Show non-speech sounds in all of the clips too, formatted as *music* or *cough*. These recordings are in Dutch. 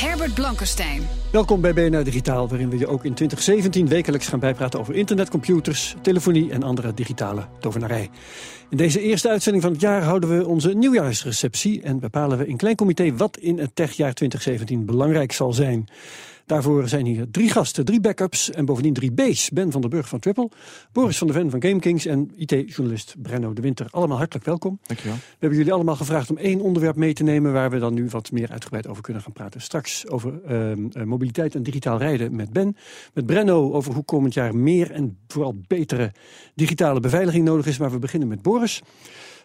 Herbert Blankenstein. Welkom bij BNR Digitaal, waarin we je ook in 2017 wekelijks gaan bijpraten over internet, computers, telefonie en andere digitale tovenarij. In deze eerste uitzending van het jaar houden we onze nieuwjaarsreceptie en bepalen we in klein comité wat in het techjaar 2017 belangrijk zal zijn. Daarvoor zijn hier drie gasten, drie backups en bovendien drie B's. Ben van der Burg van Triple, Boris van der Ven van GameKings en IT-journalist Brenno de Winter. Allemaal hartelijk welkom. Dankjewel. We hebben jullie allemaal gevraagd om één onderwerp mee te nemen... waar we dan nu wat meer uitgebreid over kunnen gaan praten. Straks over uh, mobiliteit en digitaal rijden met Ben. Met Brenno over hoe komend jaar meer en vooral betere digitale beveiliging nodig is. Maar we beginnen met Boris.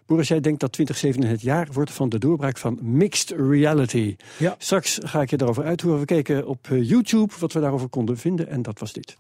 Boris, jij denkt dat 2017 het jaar wordt van de doorbraak van mixed reality. Ja. Straks ga ik je daarover uithoren. We keken op eh, YouTube wat we daarover konden vinden en dat was dit.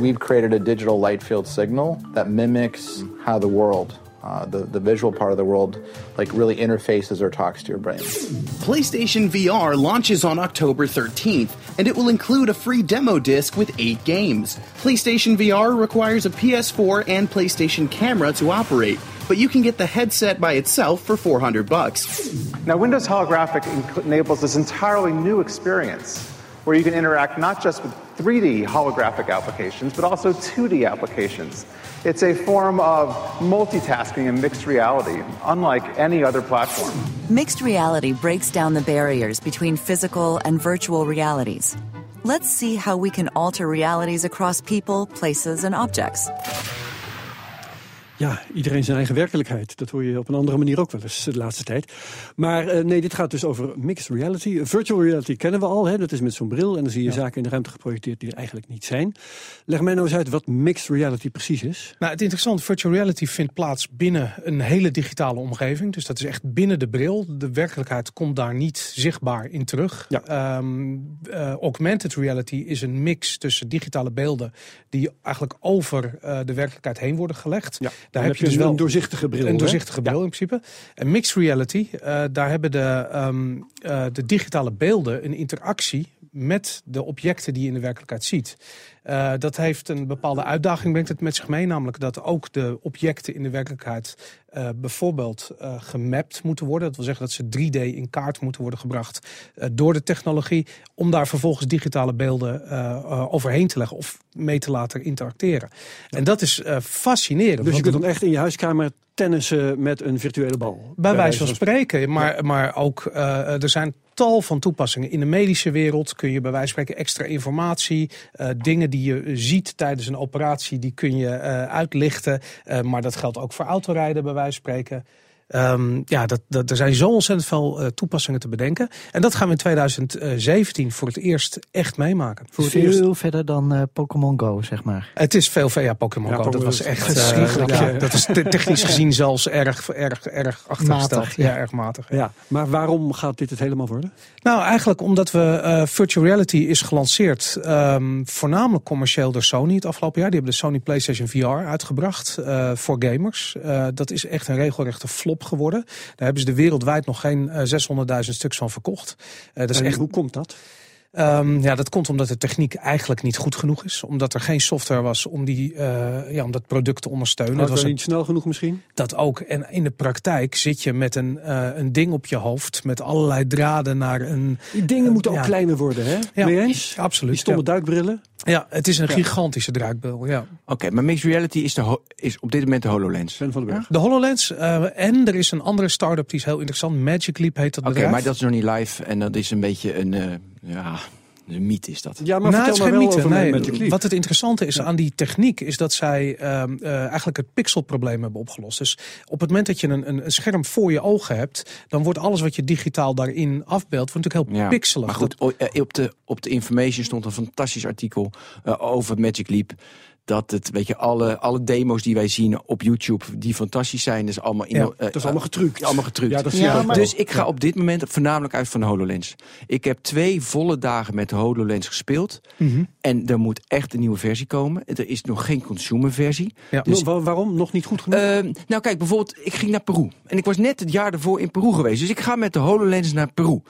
We've created a digital light field signal that mimics how the world uh, the, the visual part of the world like really interfaces or talks to your brain. PlayStation VR launches on October 13th, and it will include a free demo disc with eight games. PlayStation VR requires a PS4 and PlayStation camera to operate, but you can get the headset by itself for 400 bucks. Now, Windows Holographic enables this entirely new experience where you can interact not just with 3D holographic applications, but also 2D applications. It's a form of multitasking in mixed reality, unlike any other platform. Mixed reality breaks down the barriers between physical and virtual realities. Let's see how we can alter realities across people, places, and objects. Ja, iedereen zijn eigen werkelijkheid. Dat hoor je op een andere manier ook wel eens de laatste tijd. Maar uh, nee, dit gaat dus over mixed reality. Virtual reality kennen we al, hè? dat is met zo'n bril... en dan zie je ja. zaken in de ruimte geprojecteerd die er eigenlijk niet zijn. Leg mij nou eens uit wat mixed reality precies is. Nou, het interessante, virtual reality vindt plaats binnen een hele digitale omgeving. Dus dat is echt binnen de bril. De werkelijkheid komt daar niet zichtbaar in terug. Ja. Um, uh, augmented reality is een mix tussen digitale beelden... die eigenlijk over uh, de werkelijkheid heen worden gelegd. Ja. Daar heb je dus wel een doorzichtige bril. Een doorzichtige bril ja. in principe. En mixed reality, uh, daar hebben de, um, uh, de digitale beelden een interactie met de objecten die je in de werkelijkheid ziet. Uh, dat heeft een bepaalde uitdaging, brengt het met zich mee. Namelijk dat ook de objecten in de werkelijkheid uh, bijvoorbeeld uh, gemapt moeten worden. Dat wil zeggen dat ze 3D in kaart moeten worden gebracht door de technologie. Om daar vervolgens digitale beelden overheen te leggen of mee te laten interacteren. En dat is fascinerend. Dus je kunt dan echt in je huiskamer tennissen met een virtuele bal? Bij, wijze van spreken. Maar, maar ook er zijn tal van toepassingen. In de medische wereld kun je bij wijze van spreken extra informatie, uh, dingen die je ziet tijdens een operatie, die kun je uh, uitlichten. Maar dat geldt ook voor autorijden bij wijze van spreken. Um, ja, dat, dat, er zijn zo ontzettend veel uh, toepassingen te bedenken. En dat gaan we in 2017 voor het eerst echt meemaken. Voor het veel eerst... verder dan uh, Pokémon Go, zeg maar. Het is veel verder, ja, Pokémon ja, Go. Dat was echt, uh, ja, dat is technisch gezien zelfs erg, erg, erg achtergesteld. Ja. ja. erg matig. Ja. Maar waarom gaat dit het helemaal worden? Nou, eigenlijk omdat we uh, virtual reality is gelanceerd, um, voornamelijk commercieel door Sony het afgelopen jaar. Die hebben de Sony PlayStation VR uitgebracht uh, voor gamers. Uh, dat is echt een regelrechte flop geworden. Daar hebben ze de wereldwijd nog geen uh, 600.000 stuks van verkocht. dat is en echt... hoe komt dat? Um, ja, dat komt omdat de techniek eigenlijk niet goed genoeg is. Omdat er geen software was om, die, uh, ja, om dat product te ondersteunen. Was was niet snel genoeg misschien? Dat ook. En in de praktijk zit je met een, uh, een ding op je hoofd met allerlei draden naar een... Die dingen uh, moeten ook ja. kleiner worden, hè? Ja, Mee eens? absoluut. Die stomme ja. duikbrillen? Ja, het is een gigantische duikbril, ja. Oké, okay, maar mixed reality is, de is op dit moment de HoloLens. Ben van de HoloLens uh, en er is een andere start-up die is heel interessant. Magic Leap heet dat Oké, okay, maar dat is nog niet live en dat is een beetje een... Ja, een mythe is dat. Ja, maar nou, vertel het is maar geen wel mythe. over Nee, Magic wat het interessante is ja. aan die techniek is dat zij uh, uh, eigenlijk het pixelprobleem hebben opgelost. Dus op het moment dat je een, een, een, scherm voor je ogen hebt, dan wordt alles wat je digitaal daarin afbeeldt, wordt natuurlijk heel ja. pixelig. Maar goed, op de, op de information stond een fantastisch artikel uh, over Magic Leap. Dat het, weet je, alle, alle demo's die wij zien op YouTube, die fantastisch zijn, is allemaal, in, Ja, eh, Dat is allemaal getrukt. allemaal getrukt. Ja, dat Ja, ook. maar- Dus ik ga op dit moment voornamelijk uit van de HoloLens. Ik heb twee volle dagen met de HoloLens gespeeld. Mhm. En er moet echt een nieuwe versie komen. Er is nog geen consumer versie. Ja. Dus Wa- waarom? Nog niet goed genoeg? Ehm, nou kijk, bijvoorbeeld, ik ging naar Peru. En ik was net het jaar ervoor in Peru geweest. Dus ik ga met de HoloLens naar Peru.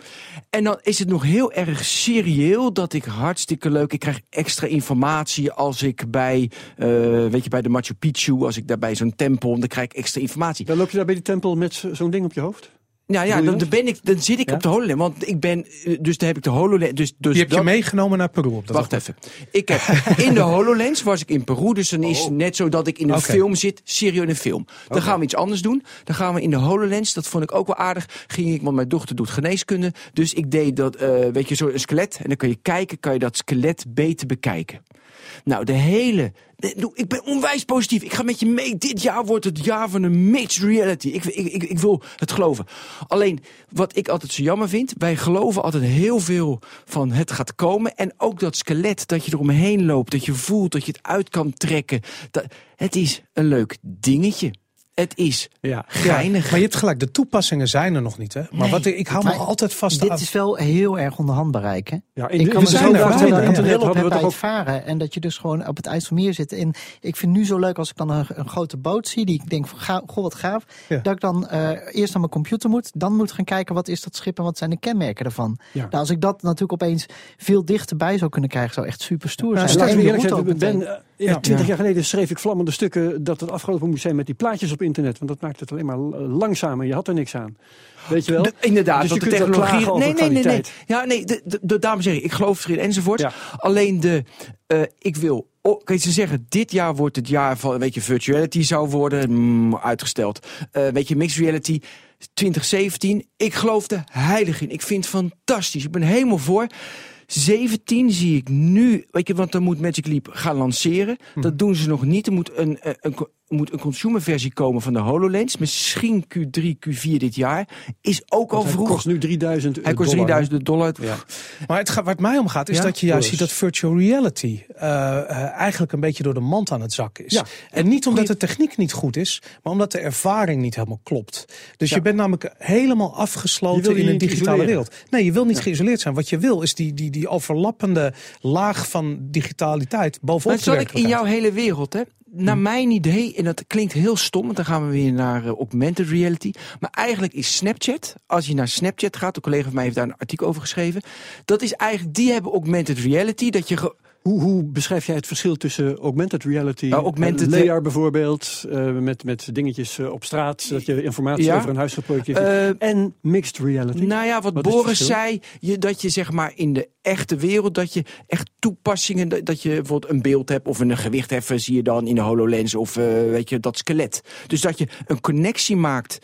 En dan is het nog heel erg serieel dat ik hartstikke leuk... Ik krijg extra informatie als ik bij, eh, weet je, bij de Machu Picchu... als ik daar bij zo'n tempel, dan krijg ik extra informatie. dan loop je daar bij die tempel met zo- zo'n ding op je hoofd? Nou ja, je dan, dan, ben ik, dan zit ik Ja? op de HoloLens. Want ik ben, eh, dus dan heb ik de HoloLens... Dus, dus Die heb je meegenomen naar Peru op dat Wacht even. Ik heb in de HoloLens was ik in Peru, dus dan is het net zo dat ik in een film zit, serieus in een film. Dan gaan we iets anders doen. Dan gaan we in de HoloLens, dat vond ik ook wel aardig. Ging ik, want mijn dochter doet geneeskunde, dus ik deed dat, eh, weet je, zo'n skelet. En dan kan je kijken, kan je dat skelet beter bekijken. Nou, de hele. Ik ben onwijs positief. Ik ga met je mee. Dit jaar wordt het jaar van een mixed reality. Ik, ik, ik, ik wil het geloven. Alleen, wat ik altijd zo jammer vind. Wij geloven altijd heel veel van het gaat komen. En ook dat skelet, dat je eromheen loopt. Dat je voelt, dat je het uit kan trekken. Dat, het is een leuk dingetje. Het is Ja. geinig. Maar je hebt gelijk, de toepassingen zijn er nog niet. Hè? Maar Nee. wat ik, ik hou me altijd vast Dit aan. is wel heel erg onder handbereik, hè? Ja, Ik in, kan we me zijn zo voorstellen dat je hadden hebt we bij toch het varen. En dat je dus gewoon op het IJsselmeer zit. En ik vind nu zo leuk als ik dan een, een grote boot zie. Die ik denk van, ga, goh wat gaaf. Ja. Dat ik dan eh, eerst naar mijn computer moet. Dan moet gaan kijken wat is dat schip en wat zijn de kenmerken ervan. Ja. Nou, als ik dat natuurlijk opeens veel dichterbij zou kunnen krijgen. Zou echt super stoer Nou, zijn. En Ben, eh, ja, twintig Ja. jaar geleden schreef ik vlammende stukken dat het afgelopen moest zijn met die plaatjes op internet. Want dat maakt het alleen maar eh, langzamer. Je had er niks aan. Weet je wel? De- inderdaad, Dus want de technologie. nee, nee, nee, nee. kwaliteit. Ja, nee, de, de, de, daarom zeg ik, ik geloof erin enzovoort. Ja. Alleen de, eh, ik wil. Oh, kan je ze zeggen, dit jaar wordt het jaar van, weet je, virtuality zou worden, mm, uitgesteld. Eh, weet je, mixed reality, 2017. Ik geloof er heilig in. Ik vind het fantastisch. Ik ben helemaal voor. 17 zie ik nu, weet je, want dan moet Magic Leap gaan lanceren. Hm. Dat doen ze nog niet. Er moet een, een, een, moet een consumerversie komen van de HoloLens. Misschien Q3, Q4 dit jaar. Is ook al Want hij vroeg. kost nu 3000 Hij kost dollar, hè? 3000 dollar. Ja. Maar het gaat, waar het mij om gaat, is Ja? dat je juist ziet dat virtual reality eh, eh, eigenlijk een beetje door de mand aan het zakken is. Ja. En niet omdat de techniek niet goed is, maar omdat de ervaring niet helemaal klopt. Dus Ja. je bent namelijk helemaal afgesloten in een digitale isoleren. wereld. Nee, je wil niet geïsoleerd zijn. Wat je wil is die, die, die overlappende laag van digitaliteit bovenop Maar de zal ik in jouw hele wereld, hè? Naar mijn idee, en dat klinkt heel stom, want dan gaan we weer naar eh, augmented reality. Maar eigenlijk is Snapchat, als je naar Snapchat gaat, een collega van mij heeft daar een artikel over geschreven. Dat is eigenlijk, die hebben augmented reality, dat je. Hoe, hoe beschrijf jij het verschil tussen augmented reality, Nou, augmented- eh, LAR bijvoorbeeld, eh, met, met dingetjes eh, op straat, dat je informatie Ja. over een huis geprojecteerd Eh, en mixed reality? Nou ja, wat, Boris zei, je, dat je zeg maar in de echte wereld, dat je echt toepassingen, dat, dat je bijvoorbeeld een beeld hebt of een gewichtheffer zie je dan in de HoloLens of weet je, dat skelet. Dus dat je een connectie maakt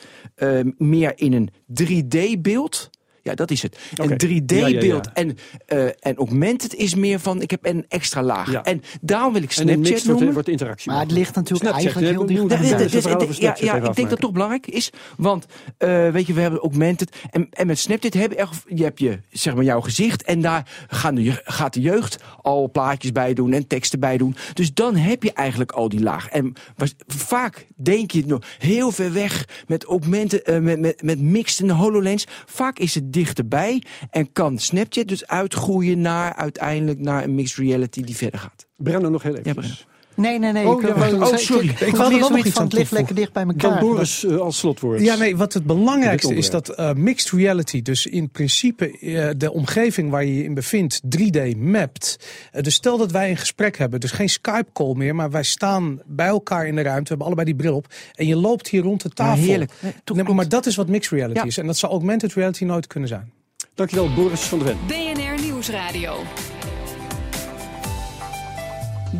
meer in een 3D-beeld. Ja, dat is het. Oké. Een 3D-beeld. Ja, ja, ja. En, eh en augmented is meer van, ik heb een extra laag. Ja. En daarom wil ik Snapchat noemen. wordt interactie. Maar het ligt natuurlijk Snapchat, eigenlijk heel dicht Ja, dus- ja, ik denk dat toch belangrijk is. Want, eh, weet je, we hebben augmented. En, en met Snapchat heb je, je hebt je, zeg maar, jouw gezicht. En daar gaan de, je- gaat de jeugd al plaatjes bij doen en teksten bij doen. Dus dan heb je eigenlijk al die laag. En was- vaak denk je het nog heel ver weg met augmented, eh, met, met, met mixed en HoloLens. Vaak is het dichterbij. En kan Snapchat dus uitgroeien naar uiteindelijk naar een mixed reality die verder gaat. Brenno nog heel even. Ja. Nee, nee, nee. Oh, ik, ja, oh, sorry. Ik, er wel nog iets van het lekker dicht bij elkaar. Dan Boris eh, als slotwoord. Ja, nee, wat het belangrijkste is dat eh, mixed reality, dus in principe eh, de omgeving waar je je in bevindt, 3D mapt. Eh, dus stel dat wij een gesprek hebben, dus geen Skype-call meer, maar wij staan bij elkaar in de ruimte, we hebben allebei die bril op en je loopt hier rond de tafel. heerlijk. Nee, maar dat is wat mixed reality Ja. is en dat zou augmented reality nooit kunnen zijn. Dankjewel Boris van der Ven. BNR Nieuwsradio.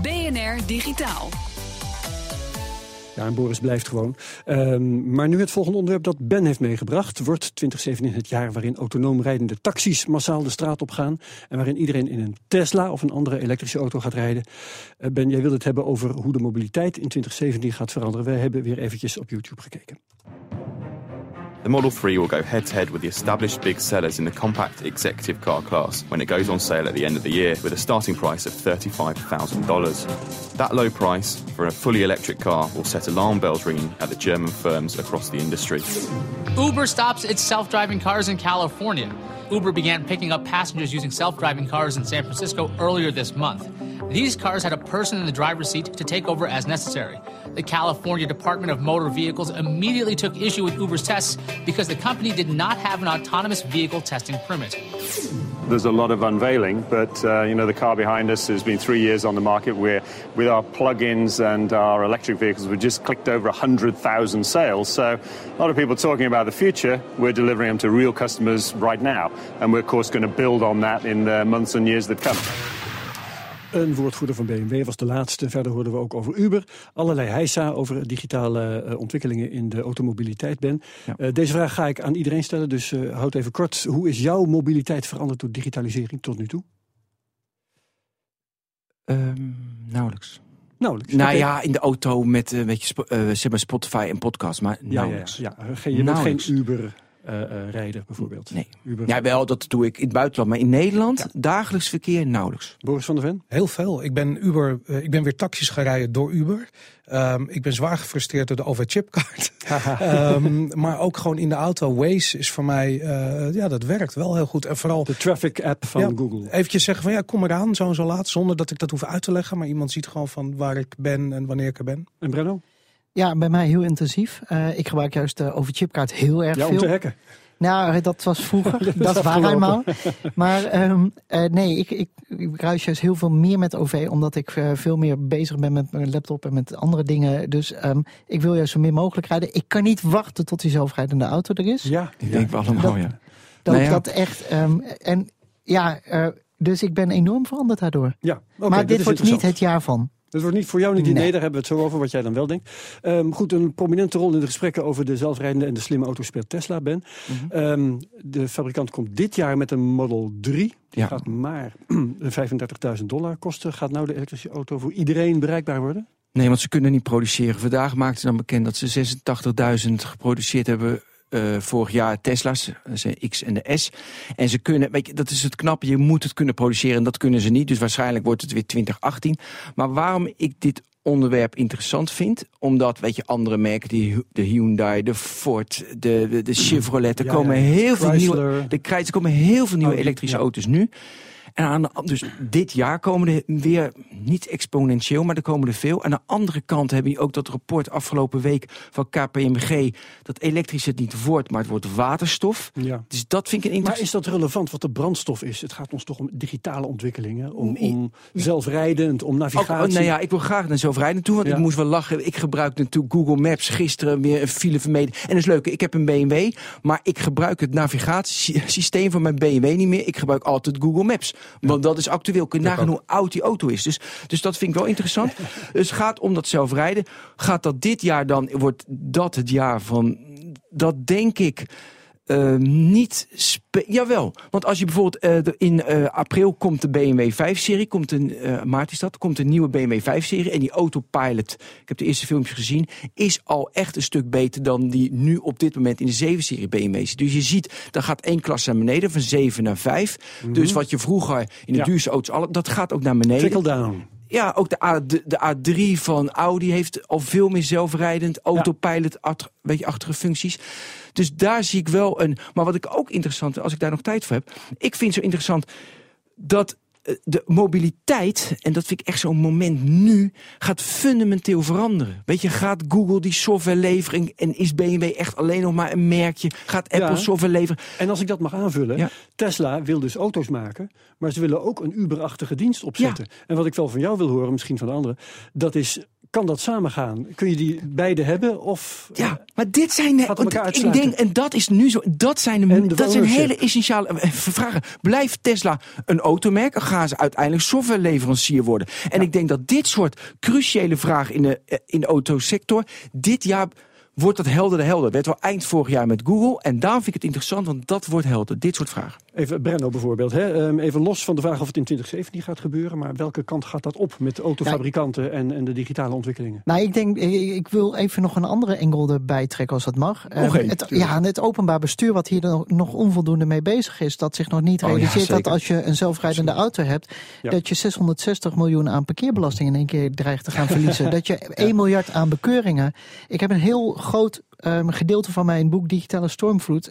BNR Digitaal. Ja, en Boris blijft gewoon. Ehm, maar nu het volgende onderwerp dat Ben heeft meegebracht. Wordt 2017 het jaar waarin autonoom rijdende taxis massaal de straat op gaan. En waarin iedereen in een Tesla of een andere elektrische auto gaat rijden. Eh, ben, jij wilde het hebben over hoe de mobiliteit in 2017 gaat veranderen. We hebben weer eventjes op YouTube gekeken. The Model 3 will go head to head with the established big sellers in the compact executive car class when it goes on sale at the end of the year with a starting price of $35,000. That low price for a fully electric car will set alarm bells ringing at the German firms across the industry. Uber stops its self driving cars in California. Uber began picking up passengers using self driving cars in San Francisco earlier this month. These cars had a person in the driver's seat to take over as necessary. The California Department of Motor Vehicles immediately took issue with Uber's tests because the company did not have an autonomous vehicle testing permit. There's a lot of unveiling, but uh, you know the car behind us has been three years on the market. Where with our plug-ins and our electric vehicles, we've just clicked over 100,000 sales. So a lot of people talking about the future. We're delivering them to real customers right now, and we're of course going to build on that in the months and years that come. Een woordvoerder van BMW was de laatste. Verder hoorden we ook over Uber. Allerlei heisa over digitale uh, ontwikkelingen in de automobiliteit, Ben. Ja. Uh, deze vraag ga ik aan iedereen stellen, dus uh, houd even kort. Hoe is jouw mobiliteit veranderd door digitalisering tot nu toe? Um, nauwelijks. Nauwelijks. Nou okay. ja, in de auto met een beetje zeg maar Spotify en podcast, maar nauwelijks. Ja, ja, ja. Geen, je nauwelijks. bent geen Uber rijden, bijvoorbeeld. Nee. Uber. Ja, wel, dat doe ik in het buitenland. Maar in Nederland, ja. dagelijks verkeer, nauwelijks. Boris van der Ven? Heel veel. Ik ben, Uber, uh, ik ben weer taxis gaan rijden door Uber. Um, ik ben zwaar gefrustreerd door de OV-chipkaart. um, *laughs* maar ook gewoon in de auto. Waze is voor mij, ja, dat werkt wel heel goed. En vooral de traffic app van ja, Google. Eventjes zeggen van, ja, kom eraan, zo en zo laat. Zonder dat ik dat hoef uit te leggen. Maar iemand ziet gewoon van waar ik ben en wanneer ik er ben. En Brenno? Ja, bij mij heel intensief. ik gebruik juist de OV-chipkaart heel erg ja, veel. om te hacken. Nou, dat was vroeger. dat, *laughs* dat is waar eenmaal. *laughs* Maar um, uh, nee, ik, ik, ik ruis juist heel veel meer met OV. Omdat ik uh, veel meer bezig ben met mijn laptop en met andere dingen. Dus um, ik wil juist zo min mogelijk rijden. Ik kan niet wachten tot die zelfrijdende auto er is. Ja, ik denk wel allemaal, dat, ja. Dat, nou ja. dat echt... Um, en ja, uh, dus ik ben enorm veranderd daardoor. Ja, okay, maar dit wordt niet het jaar van. Dat wordt niet voor jou niet Nee. idee, daar hebben we het zo over, wat jij dan wel denkt. Um, goed, een prominente rol in de gesprekken over de zelfrijdende en de slimme auto's speelt Tesla, Ben. Mm -hmm. um, de fabrikant komt dit jaar met een Model 3. Die Ja. gaat maar *clears throat* 35.000 dollar kosten. Gaat nou de elektrische auto voor iedereen bereikbaar worden? Nee, want ze kunnen niet produceren. Vandaag maakten ze dan bekend dat ze 86.000 geproduceerd hebben uh, vorig jaar Tesla's, de X en de S. En ze kunnen, weet je, dat is het knappe, je moet het kunnen produceren en dat kunnen ze niet. Dus waarschijnlijk wordt het weer 2018. Maar waarom ik dit onderwerp interessant vind, omdat, weet je, andere merken, die, de Hyundai, de Ford, de, de, de Chevrolet, er komen ja. heel veel nieuwe, de Chrysler, er komen heel veel nieuwe elektrische auto's nu. En aan de, dus dit jaar komen er weer, niet exponentieel, maar er komen er veel. Aan de andere kant heb je ook dat rapport afgelopen week van KPMG... dat elektrisch het niet wordt, maar het wordt waterstof. Ja. Dus dat vind ik een Maar interessant... is dat relevant wat de brandstof is? Het gaat ons toch om digitale ontwikkelingen, om, om zelfrijdend, om Ook, navigatie. oh, nou ja, ik wil graag naar zelfrijden toe, want Ja. ik moest wel lachen. Ik gebruik natuurlijk Google Maps gisteren weer een file vermeden. En dat is leuk, ik heb een BMW, maar ik gebruik het navigatiesysteem van mijn BMW niet meer. Ik gebruik altijd Google Maps, want dat is actueel. Kun je nagaan hoe oud die auto is. Dus, dus dat vind ik wel interessant. *laughs* dus het gaat om dat zelfrijden. Gaat dat dit jaar dan, wordt dat het jaar van, dat denk ik... Uh, niet jawel, want als je bijvoorbeeld uh, de, in uh, april komt de BMW 5-serie, komt een maart is dat, komt een nieuwe BMW 5-serie en die autopilot, ik heb de eerste filmpjes gezien, is al echt een stuk beter dan die nu op dit moment in de 7-serie BMW zit. Dus je ziet, dan gaat één klas naar beneden van 7 naar 5. Mm -hmm. Dus wat je vroeger in de Ja. duurste auto's, dat gaat ook naar beneden. Trickle down. Ja, ook de, A, de, de A3 van Audi heeft al veel meer zelfrijdend, autopilot, achter, weet je, achtige functies. Dus daar zie ik wel een. Maar wat ik ook interessant vind, als ik daar nog tijd voor heb. Ik vind zo interessant dat de mobiliteit, en dat vind ik echt zo'n moment nu, gaat fundamenteel veranderen. Weet je, gaat Google die software leveren en is BMW echt alleen nog maar een merkje? Gaat Apple Ja. software leveren? En als ik dat mag aanvullen, Ja. Tesla wil dus auto's maken, maar ze willen ook een Uber-achtige dienst opzetten. En wat ik wel van jou wil horen, misschien van de anderen, dat is, kan dat samengaan? Kun je die beide hebben? Of, Ja, maar dit zijn de, ik denk, en dat is nu zo, dat zijn de, de dat zijn hele essentiële eh, vragen. Blijft Tesla een automerk gaan ze uiteindelijk softwareleverancier worden? En ik denk dat dit soort cruciale vragen in de, eh, in de autosector, dit jaar wordt dat helder de helder. Werd wel eind vorig jaar met Google en daarom vind ik het interessant, want dat wordt helder, dit soort vragen. Even Brenno bijvoorbeeld. Hè? Ehm, even los van de vraag of het in 2017 gaat gebeuren. Maar welke kant gaat dat op met autofabrikanten en, en de digitale ontwikkelingen? Nou, ik denk, ik, ik wil even nog een andere engel erbij trekken als dat mag. Ehm, het, ja, het openbaar bestuur wat hier nog, nog onvoldoende mee bezig is. Dat zich nog niet Oh ja, realiseert dat als je een zelfrijdende auto hebt. Ja. Dat je 660 miljoen aan parkeerbelasting in één keer dreigt te gaan verliezen. *laughs* dat je 1 miljard aan bekeuringen. Ik heb een heel groot ehm, gedeelte van mijn boek Digitale Stormvloed.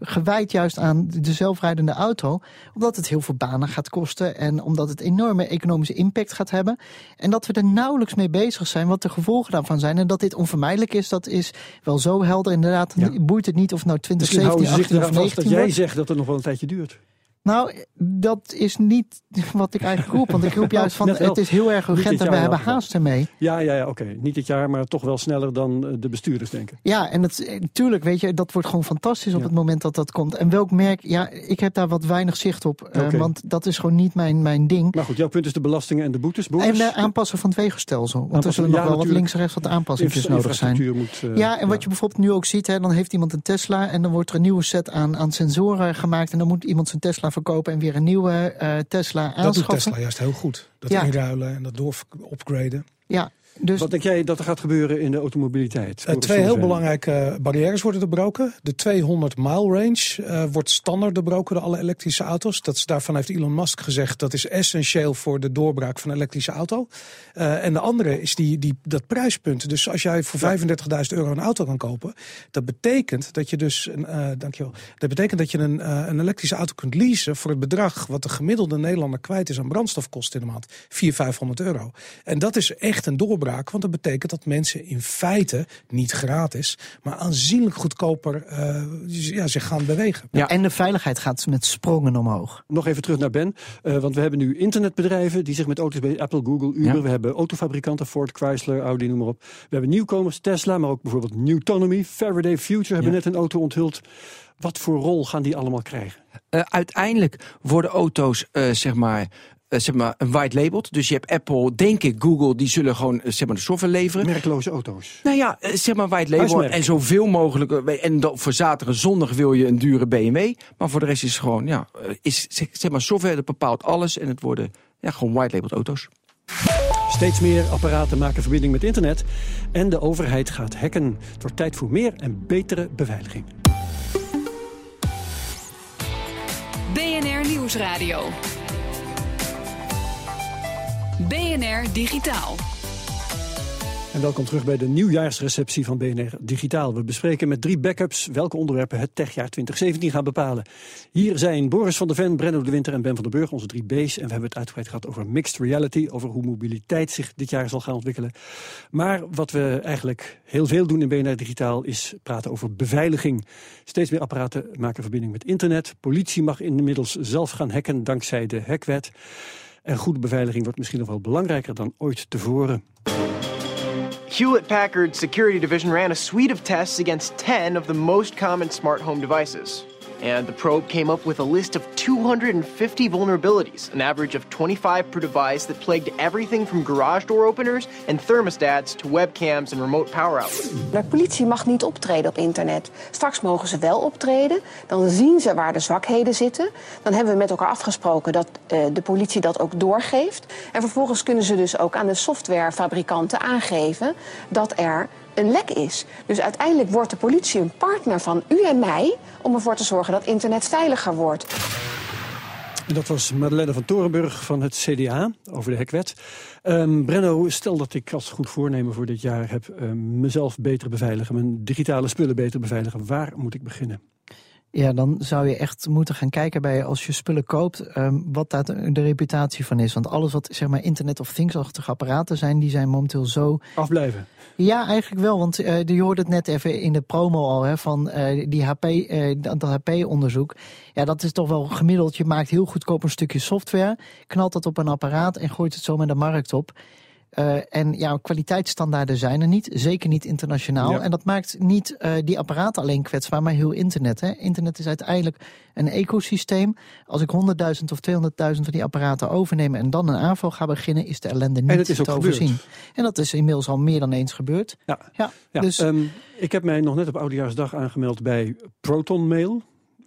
Gewijd juist aan de zelfrijdende auto. Omdat het heel veel banen gaat kosten. En omdat het enorme economische impact gaat hebben. En dat we er nauwelijks mee bezig zijn. Wat de gevolgen daarvan zijn. En dat dit onvermijdelijk is. Dat is wel zo helder. Inderdaad, boeit het niet of nou Misschien 2017, houden ze zich 18 of eraan vast 19 dat jij wordt. zegt dat het nog wel een tijdje duurt. Nou, dat is niet wat ik eigenlijk roep. Want ik roep juist van, *laughs* het is heel erg urgent en we hebben haast ermee. Ja, ja, ja oké. Niet dit jaar, maar toch wel sneller dan eh, de bestuurders denken. Ja, en het, eh, weet je, dat wordt gewoon fantastisch op Ja. het moment dat dat komt. En welk merk, ja, ik heb daar wat weinig zicht op. eh. Want dat is gewoon niet mijn, mijn ding. Maar goed, jouw punt is de belastingen en de boetes. En de aanpassen van het wegenstelsel. Want er zullen nog wel wat natuurlijk. links en rechts wat aanpassingjes Infra- nodig zijn. moet, ja, en wat je bijvoorbeeld nu ook ziet, hè, dan heeft iemand een Tesla en dan wordt er een nieuwe set aan, aan sensoren gemaakt. En dan moet iemand zijn Tesla verkopen en weer een nieuwe eh, Tesla Dat doet aanschaffen. Tesla juist heel goed. Dat Ja. inruilen en dat door upgraden. Ja, dus Wat denk jij dat er gaat gebeuren in de automobiliteit? Eh, twee heel belangrijke barrières worden doorbroken. De 200 mile range eh, wordt standaard doorbroken door alle elektrische auto's. Dat is, daarvan heeft Elon Musk gezegd dat is essentieel voor de doorbraak van een elektrische auto. Eh, en de andere is die, die, dat prijspunt. Dus als jij voor 35.000 euro een auto kan kopen, dat betekent dat je dus, een, eh, dankjewel, dat betekent dat je een, eh, een elektrische auto kunt leasen voor het bedrag wat de gemiddelde Nederlander kwijt is aan brandstofkosten in de maand. 400, 500 euro. En dat is echt een doorbraak, want dat betekent dat mensen in feite niet gratis, maar aanzienlijk goedkoper eh, ja, zich gaan bewegen. Ja. En de veiligheid gaat met sprongen omhoog. Nog even terug naar Ben. Eh, want we hebben nu internetbedrijven die zich met auto's bezig Apple, Google, Uber. Ja. We hebben autofabrikanten, Ford, Chrysler, Audi, noem maar op. We hebben nieuwkomers, Tesla, maar ook bijvoorbeeld Newtonomy. Faraday Future hebben Ja. net een auto onthuld. Wat voor rol gaan die allemaal krijgen? Eh, uiteindelijk worden auto's, eh, zeg maar. Eh, zeg maar, een white labeled. Dus je hebt Apple, denk ik, Google, die zullen gewoon eh, zeg maar, de software leveren. Merkloze auto's. Nou ja, eh, zeg maar white label Huismerk. en zoveel mogelijk. En dan voor zaterdag en zondag wil je een dure BMW. Maar voor de rest is het gewoon, ja, is zeg zeg maar software dat bepaalt alles. En het worden ja, gewoon white labeled auto's. Steeds meer apparaten maken verbinding met internet. En de overheid gaat hacken. Het wordt tijd voor meer en betere beveiliging. BNR Nieuwsradio. BNR Digitaal. En welkom terug bij de nieuwjaarsreceptie van BNR Digitaal. We bespreken met drie backups welke onderwerpen het techjaar 2017 gaan bepalen. Hier zijn Boris van der Ven, Brenno de Winter en Ben van der Burg, onze drie B's. En we hebben het uitgebreid gehad over mixed reality, over hoe mobiliteit zich dit jaar zal gaan ontwikkelen. Maar wat we eigenlijk heel veel doen in BNR Digitaal is praten over beveiliging. Steeds meer apparaten maken verbinding met internet. Politie mag inmiddels zelf gaan hacken dankzij de hackwet. En goede beveiliging wordt misschien nog wel belangrijker dan ooit tevoren. Hewlett Packard's security division ran a suite of tests against 10 of the most common smart home devices. And the probe came up with a list of 250 vulnerabilities, an average of 25 per device, that plagued everything from garage door openers and thermostats to webcams and remote power outlets. De politie mag niet optreden op internet. Straks mogen ze wel optreden. Dan zien ze waar de zwakheden zitten. Dan hebben we met elkaar afgesproken dat eh, de politie dat ook doorgeeft. En vervolgens kunnen ze dus ook aan de softwarefabrikanten aangeven dat er een lek is. Dus uiteindelijk wordt de politie een partner van u en mij om ervoor te zorgen dat internet veiliger wordt. Dat was Madeleine van Torenburg van het CDA over de hekwet. Ehm, Brenno, stel dat ik als goed voornemen voor dit jaar heb ehm, mezelf beter beveiligen, mijn digitale spullen beter beveiligen. Waar moet ik beginnen? Ja, dan zou je echt moeten gaan kijken bij als je spullen koopt, ehm, wat daar de, reputatie van is. Want alles wat zeg maar Internet of Things-achtige apparaten zijn, die zijn momenteel zo. Afblijven. Ja, eigenlijk wel. Want eh, je hoorde het net even in de promo al hè, van eh, die HP, eh, dat dat HP-onderzoek. Ja, dat is toch wel gemiddeld. Je maakt heel goedkoop een stukje software, knalt dat op een apparaat en gooit het zo met de markt op. Eh, en ja, kwaliteitsstandaarden zijn er niet, zeker niet internationaal. Ja. En dat maakt niet eh, die apparaten alleen kwetsbaar, maar heel internet. Hè. Internet is uiteindelijk een ecosysteem. Als ik 100.000 of 200.000 van die apparaten overneem en dan een aanval ga beginnen, is de ellende niet En het is ook te gebeurd. overzien. En dat is inmiddels al meer dan eens gebeurd. Ja. Ja, Ja, dus ehm, ik heb mij nog net op Oudejaarsdag aangemeld bij Proton Mail.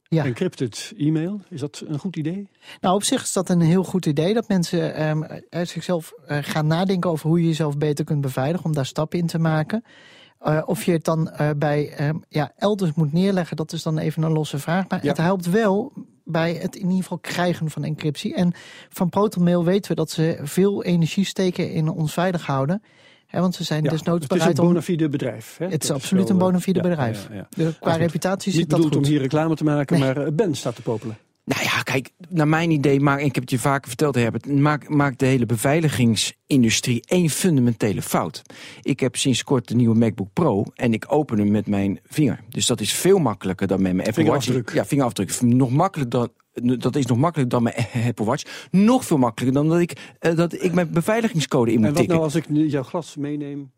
Ja. Encrypted e-mail, is dat een goed idee? Nou, op zich is dat een heel goed idee dat mensen ehm, eh, zichzelf eh, gaan nadenken over hoe je jezelf beter kunt beveiligen, om daar stappen in te maken. Eh, of je het dan eh, bij ehm, ja, elders moet neerleggen, dat is dan even een losse vraag. Maar Ja. het helpt wel bij het in ieder geval krijgen van encryptie. En van ProtonMail weten we dat ze veel energie steken in ons veilig houden. Hè, want ze zijn Ja, desnoods het is een bereid om... bona fide bedrijf. Hè? Het is Dat absoluut wel, een bona eh, fide ja, bedrijf. ja, ja. Dus qua Maar goed, reputatie zit dat bedoeld goed. om hier reclame te maken, Nee. maar eh, Ben staat te popelen. Nou ja, kijk, naar mijn idee, maak, ik heb het je vaker verteld, Herbert, maakt maakt de hele beveiligingsindustrie één fundamentele fout. Ik heb sinds kort de nieuwe MacBook Pro en ik open hem met mijn vinger. Dus dat is veel makkelijker dan met mijn Apple Watch. Vingerafdruk. Ja, vingerafdruk. Nog makkelijker dan. Dat is nog makkelijker dan mijn Apple Watch. Nog veel makkelijker dan dat ik, eh, dat ik mijn beveiligingscode in moet En wat tikken. nou als ik nu jouw glas meeneem,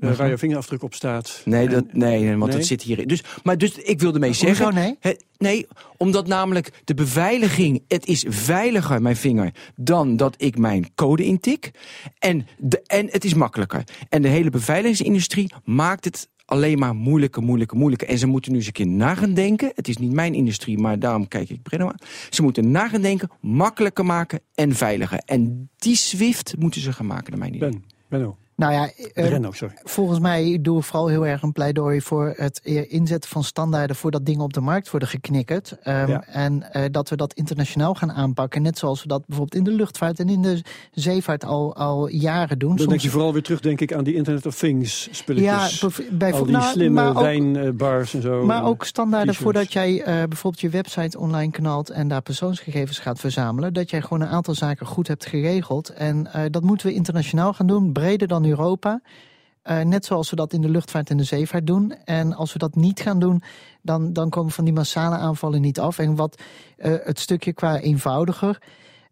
eh, waar je vingerafdruk op staat? Nee, dat, nee, want Nee? dat zit hierin. Dus, maar dus ik wilde mee Hoezo zeggen. nee? Nee, omdat namelijk de beveiliging. Het is veiliger, mijn vinger, dan dat ik mijn code intik. En, de, en het is makkelijker. En de hele beveiligingsindustrie maakt het alleen maar moeilijker, moeilijker, moeilijker. En ze moeten nu eens een keer na gaan denken. Het is niet mijn industrie, maar daarom kijk ik Brenno aan. Ze moeten na gaan denken, makkelijker maken en veiliger. En die Swift moeten ze gaan maken, naar mijn idee. Ben, Benno. Nou ja, eh, Renno, sorry. volgens mij doen we vooral heel erg een pleidooi voor het inzetten van standaarden voordat dingen op de markt worden geknikkerd. Ehm, Ja. En eh, dat we dat internationaal gaan aanpakken. Net zoals we dat bijvoorbeeld in de luchtvaart en in de zeevaart al, al jaren doen. Dan Soms- denk je vooral weer terug, denk ik, aan die Internet of Things spulletjes. Ja, bev- bij- Al die nou, slimme ook- wijnbars en zo. Maar ook standaarden voordat jij eh, bijvoorbeeld je website online knalt en daar persoonsgegevens gaat verzamelen. Dat jij gewoon een aantal zaken goed hebt geregeld. En eh, dat moeten we internationaal gaan doen, breder dan Europa. Eh, net zoals we dat in de luchtvaart en de zeevaart doen. En als we dat niet gaan doen, dan, dan komen van die massale aanvallen niet af. En wat eh, het stukje qua eenvoudiger.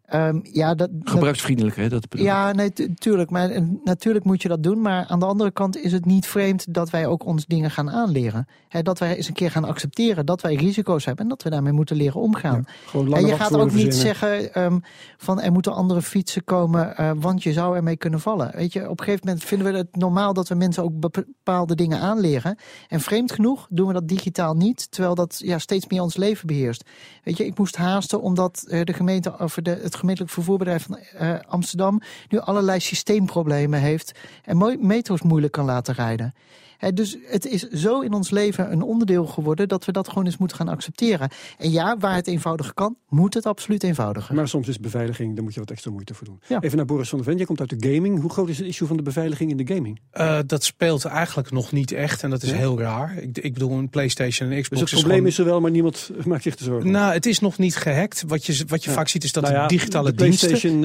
Ehm, ja, dat, Gebruiksvriendelijker, hè? Dat ja, nee, tu- tuurlijk. Maar eh, natuurlijk moet je dat doen. Maar aan de andere kant is het niet vreemd dat wij ook ons dingen gaan aanleren. Hè, dat wij eens een keer gaan accepteren dat wij risico's hebben en dat we daarmee moeten leren omgaan. En je gaat ook niet verzinnen. zeggen ehm, van er moeten andere fietsen komen, eh, want je zou ermee kunnen vallen. Weet je, op een gegeven moment vinden we het normaal dat we mensen ook bepaalde dingen aanleren. En vreemd genoeg doen we dat digitaal niet, terwijl dat ja, steeds meer ons leven beheerst. Weet je, ik moest haasten omdat eh, de gemeente, of de, het gemeentelijk vervoerbedrijf van eh, Amsterdam nu allerlei systeemproblemen heeft en metro's moeilijk kan laten rijden. Hè, dus het is zo in ons leven een onderdeel geworden dat we dat gewoon eens moeten gaan accepteren. En ja, waar het eenvoudiger kan, moet het absoluut eenvoudiger. Maar soms is beveiliging, daar moet je wat extra moeite voor doen. Ja. Even naar Boris van der Ven, jij komt uit de gaming. Hoe groot is het issue van de beveiliging in de gaming? Eh, dat speelt eigenlijk nog niet echt en dat is Ja? heel raar. Ik, ik bedoel, een PlayStation en Xbox Dus het is probleem gewoon- is er wel, maar niemand *laughs* maakt zich te zorgen. Nou, het is nog niet gehackt. Wat je, wat je Ja. vaak ziet is dat Nou ja, de digitale de diensten...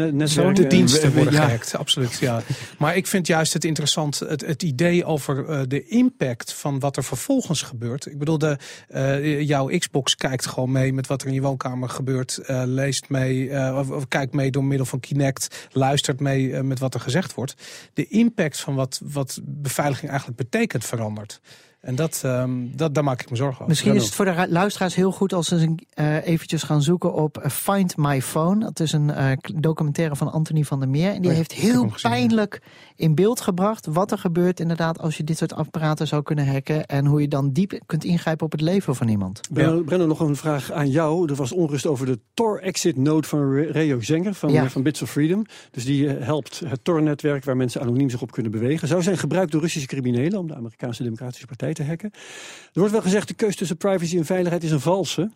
De diensten worden ja. gehackt, absoluut. Ja. *laughs* Maar ik vind juist het interessant, het, het idee over eh, impact van wat er vervolgens gebeurt. Ik bedoel, de, eh, jouw Xbox kijkt gewoon mee met wat er in je woonkamer gebeurt. eh, leest mee, eh, of, kijkt mee door middel van Kinect. Luistert mee met wat er gezegd wordt. De impact van wat, wat beveiliging eigenlijk betekent verandert. En dat, ehm, dat, daar maak ik me zorgen over. Misschien is het voor de ra- luisteraars heel goed als ze een- eh, eventjes gaan zoeken op eh, Find My Phone. Dat is een eh, documentaire van Anthony van der Meer. En die Oh ja, heeft heel ja. pijnlijk in beeld gebracht wat er gebeurt inderdaad als je dit soort apparaten zou kunnen hacken. En hoe je dan diep kunt ingrijpen op het leven van iemand. Brenno, Brenno, nog een vraag aan jou. Er was onrust over de Tor-exit node van Re- Reo Zenger van, Ja. van Bits of Freedom. Dus die helpt het Tor-netwerk waar mensen anoniem zich op kunnen bewegen. Zou zijn gebruikt door Russische criminelen om de Amerikaanse Democratische Partij te hacken. Er wordt wel gezegd de keuze tussen privacy en veiligheid is een valse.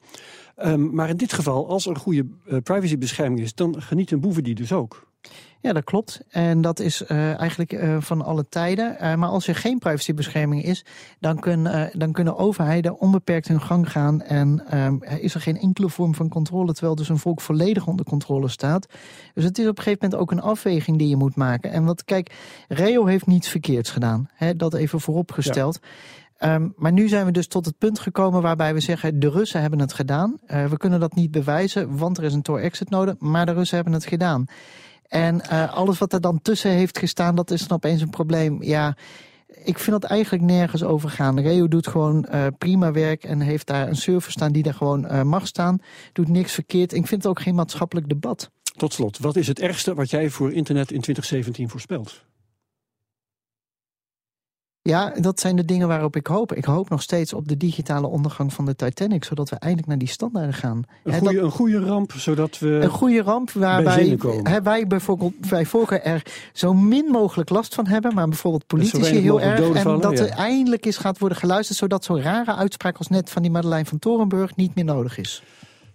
Ehm, maar in dit geval, als er een goede eh, privacybescherming is, dan genieten boeven die dus ook. Ja, dat klopt. En dat is eh, eigenlijk eh, van alle tijden. Maar als er geen privacybescherming is, dan, kun, dan kunnen overheden onbeperkt hun gang gaan. En ehm, er is er geen enkele vorm van controle, terwijl dus een volk volledig onder controle staat. Dus het is op een gegeven moment ook een afweging die je moet maken. En wat, kijk, Reo heeft niets verkeerds gedaan. Hè, dat even vooropgesteld. Ehm, maar nu zijn we dus tot het punt gekomen waarbij we zeggen: de Russen hebben het gedaan. Eh, we kunnen dat niet bewijzen, want er is een Tor-exit nodig. Maar de Russen hebben het gedaan. En eh, alles wat er dan tussen heeft gestaan, dat is dan opeens een probleem. Ja, ik vind dat eigenlijk nergens over gaan. Reo doet gewoon eh, prima werk en heeft daar een server staan die daar gewoon mag staan. Doet niks verkeerd. Ik vind het ook geen maatschappelijk debat. Tot slot, wat is het ergste wat jij voor internet in 2017 voorspelt? Ja, dat zijn de dingen waarop ik hoop. Ik hoop nog steeds op de digitale ondergang van de Titanic, zodat we eindelijk naar die standaarden gaan. Een goede, een goede ramp, zodat we. Een goede ramp waarbij wij bijvoorbeeld bij voorkeur er zo min mogelijk last van hebben, maar bijvoorbeeld politici heel erg. En dat er eindelijk eens gaat worden geluisterd, zodat zo'n rare uitspraak als net van die Madeleine van Torenburg niet meer nodig is.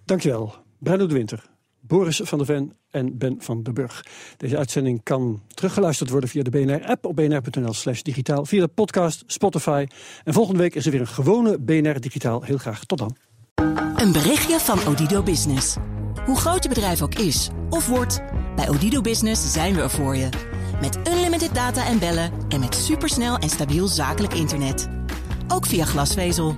Dankjewel. Bruno de Winter. Boris van der Ven en Ben van den Burg. Deze uitzending kan teruggeluisterd worden via de BNR-app op bnr.nl slash digitaal, via de podcast, Spotify. En volgende week is er weer een gewone BNR Digitaal. Heel graag tot dan. Een berichtje van Odido Business. Hoe groot je bedrijf ook is of wordt, bij Odido Business zijn we er voor je. Met unlimited data en bellen en met supersnel en stabiel zakelijk internet. Ook via glasvezel.